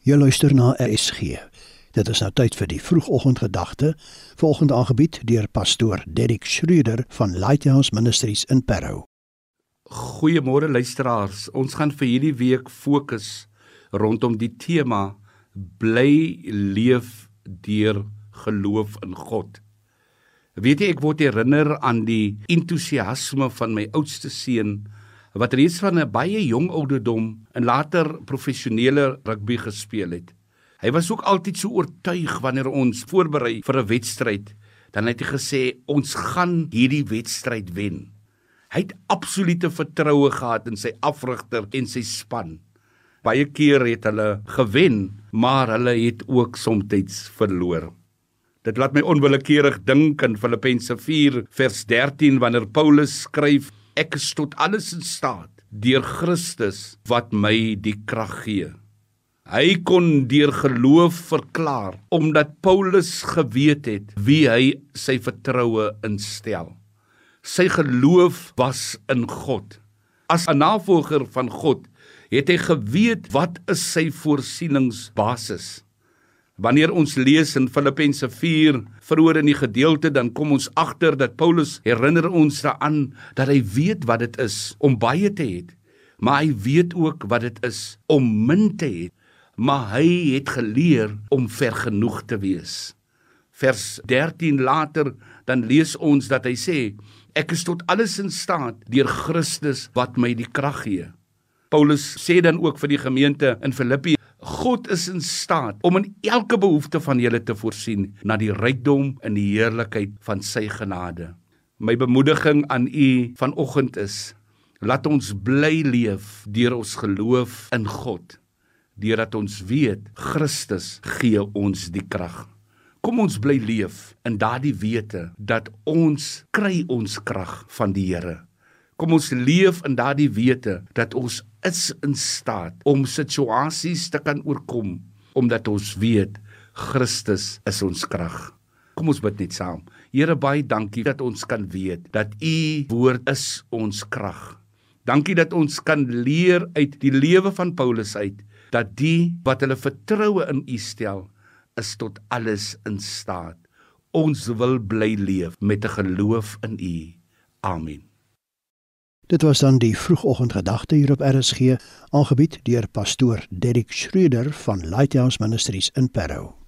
Jy luister na RSG. Dit is nou tyd vir die vroegoggendgedagte, volgende aangebied deur pastoor Derrick Schroeder van Lighthouse Ministries in Parow. Goeiemôre luisteraars. Ons gaan vir hierdie week fokus rondom die tema bly leef deur geloof in God. Weet jy ek word herinner aan die entoesiasme van my oudste seun wat reeds van 'n baie jong ouderdom en later professionele rugby gespeel het. Hy was ook altyd so oortuig wanneer ons voorberei vir 'n wedstryd, dan het hy gesê ons gaan hierdie wedstryd wen. Hy het absolute vertroue gehad in sy afrigter en sy span. Baie keer het hulle gewen, maar hulle het ook soms verloor. Dit laat my onwillekeurig dink aan Filippense 4 vers 13 wanneer Paulus skryf ek is tot alles in staat deur Christus wat my die krag gee. Hy kon deur geloof verklaar omdat Paulus geweet het wie hy sy vertroue instel. Sy geloof was in God. As 'n navolger van God het hy geweet wat is sy voorsieningsbasis. Wanneer ons lees in Filippense 4 vroeër in die gedeelte dan kom ons agter dat Paulus herinner ons daaraan dat hy weet wat dit is om baie te hê, maar hy weet ook wat dit is om min te hê, maar hy het geleer om vergenoeg te wees. Vers 13 later dan lees ons dat hy sê ek is tot alles in staat deur Christus wat my die krag gee. Paulus sê dan ook vir die gemeente in Filippi God is in staat om in elke behoefte van julle te voorsien na die rykdom en die heerlikheid van sy genade. My bemoediging aan u vanoggend is: laat ons bly leef deur ons geloof in God, deurdat ons weet Christus gee ons die krag. Kom ons bly leef in daardie wete dat ons kry ons krag van die Here. Kom ons leef in daardie wete dat ons is in staat om situasies te kan oorkom omdat ons weet Christus is ons krag. Kom ons bid net saam. Here baie dankie dat ons kan weet dat u woord is ons krag. Dankie dat ons kan leer uit die lewe van Paulus uit dat die wat hulle vertroue in u stel is tot alles in staat. Ons wil bly leef met 'n geloof in u. Amen. Dit was dan die vroegoggendgedagte hier op RSG, aangebied deur pastoor Derrick Schreuder van Lighthouse Ministries in Parow.